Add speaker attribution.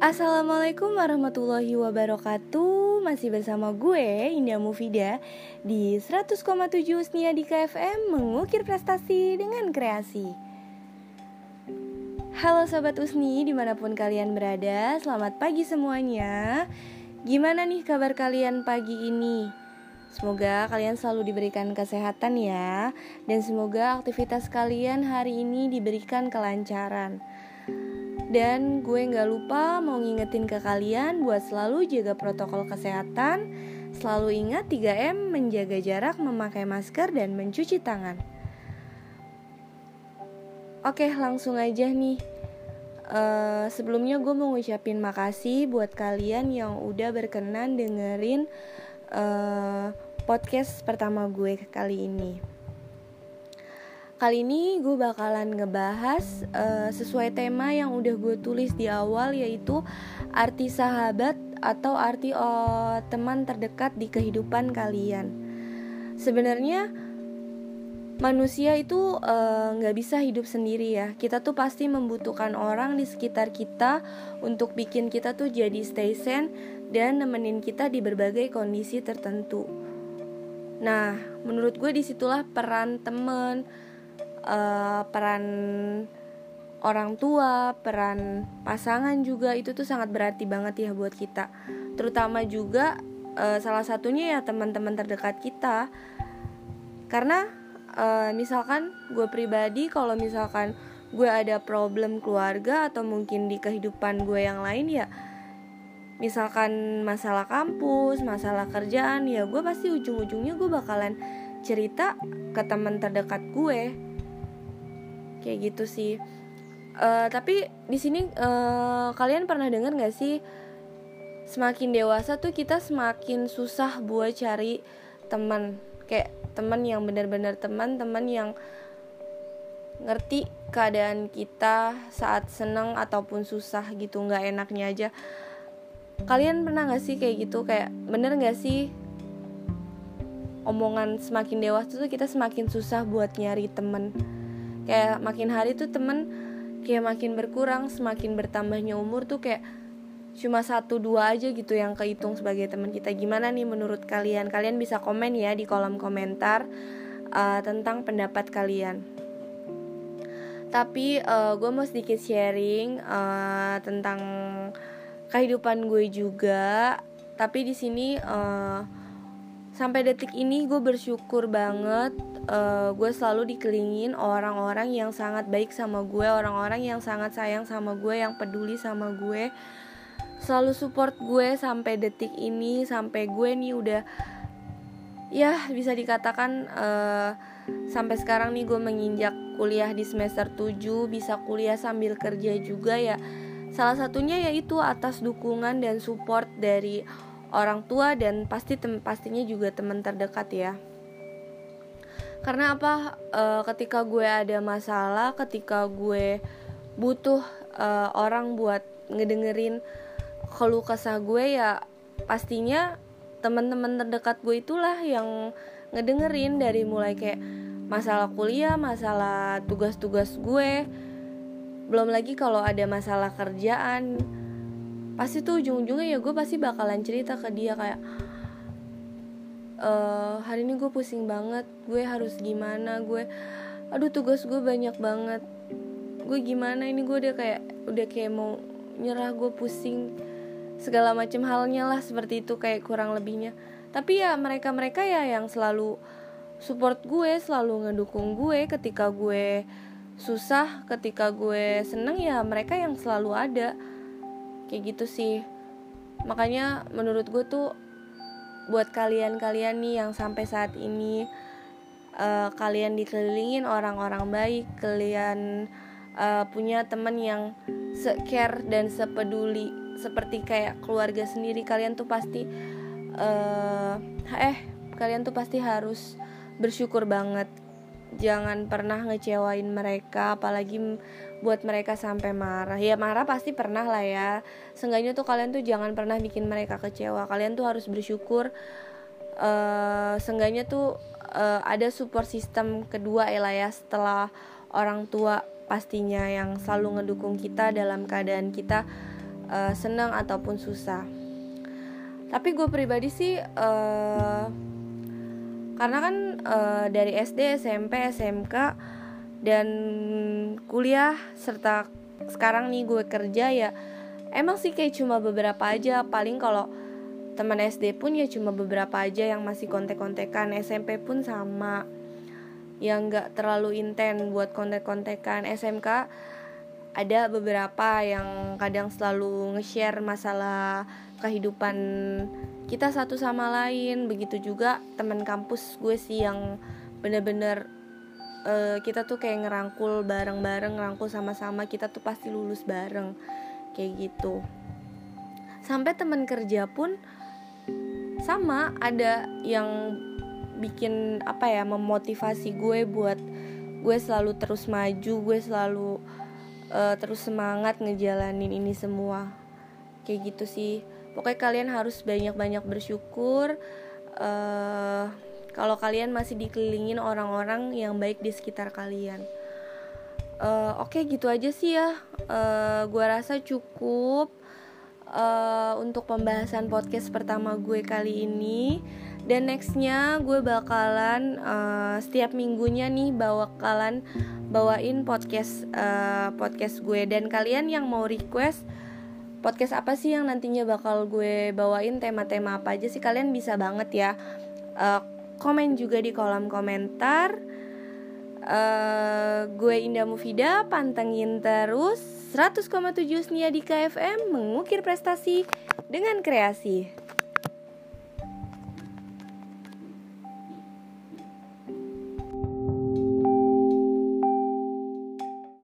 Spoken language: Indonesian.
Speaker 1: Assalamualaikum warahmatullahi wabarakatuh. Masih bersama gue Indah Mufida Di 100,7 Usnia di KFM Mengukir prestasi dengan kreasi. Halo Sobat Usni di mana pun kalian berada Selamat pagi semuanya. Gimana nih kabar kalian pagi ini? Semoga kalian selalu diberikan kesehatan ya Dan semoga aktivitas kalian hari ini diberikan kelancaran dan gue gak lupa mau ngingetin ke kalian buat selalu jaga protokol kesehatan. Selalu ingat 3M, menjaga jarak, memakai masker, dan mencuci tangan. Oke langsung aja nih. Uh, Sebelumnya gue mau ngucapin makasih buat kalian yang udah berkenan dengerin uh, podcast pertama gue kali ini Kali ini gue bakalan ngebahas uh, sesuai tema yang udah gue tulis di awal yaitu arti sahabat atau arti uh, teman terdekat di kehidupan kalian. Sebenarnya manusia itu eh, nggak uh, bisa hidup sendiri ya. Kita tuh pasti membutuhkan orang di sekitar kita untuk bikin kita tuh jadi stay sane dan nemenin kita di berbagai kondisi tertentu. Nah, menurut gue di situlah peran temen uh, peran orang tua, peran pasangan juga itu tuh sangat berarti banget ya buat kita. Terutama juga uh, salah satunya ya teman-teman terdekat kita. Karena uh, misalkan gue pribadi kalau misalkan gue ada problem keluarga atau mungkin di kehidupan gue yang lain ya misalkan masalah kampus, masalah kerjaan ya gue pasti ujung-ujungnya gue bakalan cerita ke teman terdekat gue kayak gitu sih. Uh, tapi di sini uh, kalian pernah dengar nggak sih semakin dewasa tuh kita semakin susah buat cari teman. Kayak teman yang benar-benar teman teman yang ngerti keadaan kita saat seneng ataupun susah gitu nggak enaknya aja. Kalian pernah nggak sih kayak gitu? Kayak bener nggak sih omongan semakin dewasa tuh kita semakin susah buat nyari temen kayak makin hari tuh temen kayak makin berkurang semakin bertambahnya umur tuh kayak cuma satu dua aja gitu yang kehitung sebagai teman kita. Gimana nih menurut kalian? Kalian bisa komen ya di kolom komentar uh, tentang pendapat kalian. Tapi uh, gue mau sedikit sharing uh, tentang kehidupan gue juga. Tapi di sini uh, sampai detik ini gue bersyukur banget uh, gue selalu dikelilingin orang-orang yang sangat baik sama gue orang-orang yang sangat sayang sama gue yang peduli sama gue. Selalu support gue sampai detik ini sampai gue nih udah ya bisa dikatakan uh, sampai sekarang nih gue menginjak kuliah di semester 7 bisa kuliah sambil kerja juga ya. Salah satunya yaitu atas dukungan dan support dari orang tua dan pasti tem pastinya juga teman terdekat ya. Karena apa? E, ketika gue ada masalah ketika gue butuh e, orang buat ngedengerin keluh kesah gue ya pastinya teman-teman terdekat gue itulah yang ngedengerin dari mulai kayak masalah kuliah masalah tugas-tugas gue. Belum lagi kalau ada masalah kerjaan pasti tuh ujung-ujungnya ya gue pasti bakalan cerita ke dia kayak e, hari ini gue pusing banget gue harus gimana gue aduh tugas gue banyak banget gue gimana ini gue udah kayak udah kayak mau nyerah gue pusing segala macam halnya lah seperti itu kayak kurang lebihnya. Tapi ya mereka mereka ya yang selalu support gue selalu ngedukung gue ketika gue susah ketika gue seneng ya mereka yang selalu ada kayak gitu sih. Makanya menurut gue tuh buat kalian-kalian nih yang sampai saat ini uh, kalian dikelilingin orang-orang baik kalian uh, punya temen yang se-care dan sepeduli seperti kayak keluarga sendiri kalian tuh pasti uh, eh kalian tuh pasti harus bersyukur banget jangan pernah ngecewain mereka apalagi buat mereka sampai marah. Ya marah pasti pernah lah ya. Seenggaknya tuh kalian tuh jangan pernah bikin mereka kecewa. Kalian tuh harus bersyukur uh, seenggaknya tuh uh, ada support system kedua ya lah ya setelah orang tua pastinya yang selalu ngedukung kita dalam keadaan kita uh, senang ataupun susah. Tapi gue pribadi sih uh, karena kan uh, dari SD SMP SMK dan kuliah serta sekarang nih gue kerja ya emang sih kayak cuma beberapa aja. Paling kalau teman SD pun ya cuma beberapa aja yang masih kontek-kontekan. SMP pun sama. Yang nggak terlalu intens buat kontek-kontekan. SMK ada beberapa yang kadang selalu nge-share masalah kehidupan kita satu sama lain. Begitu juga teman kampus gue sih yang bener-bener uh, kita tuh kayak ngerangkul bareng-bareng ngerangkul sama-sama. Kita tuh pasti lulus bareng kayak gitu. Sampai teman kerja pun sama ada yang bikin apa ya memotivasi gue buat gue selalu terus maju gue selalu uh, terus semangat ngejalanin ini semua. Kayak gitu sih. Pokoknya kalian harus banyak-banyak bersyukur uh, kalau kalian masih dikelilingin orang-orang yang baik di sekitar kalian. Uh, oke okay, gitu aja sih ya. Uh, gue rasa cukup uh, untuk pembahasan podcast pertama gue kali ini. Dan nextnya gue bakalan uh, setiap minggunya nih bakalan bawain podcast uh, podcast gue. Dan kalian yang mau request podcast apa sih yang nantinya bakal gue bawain tema-tema apa aja sih kalian bisa banget ya. Uh, komen juga di kolom komentar. Uh, gue Indah Mufida pantengin terus 100,7 Snia di KFM mengukir prestasi dengan kreasi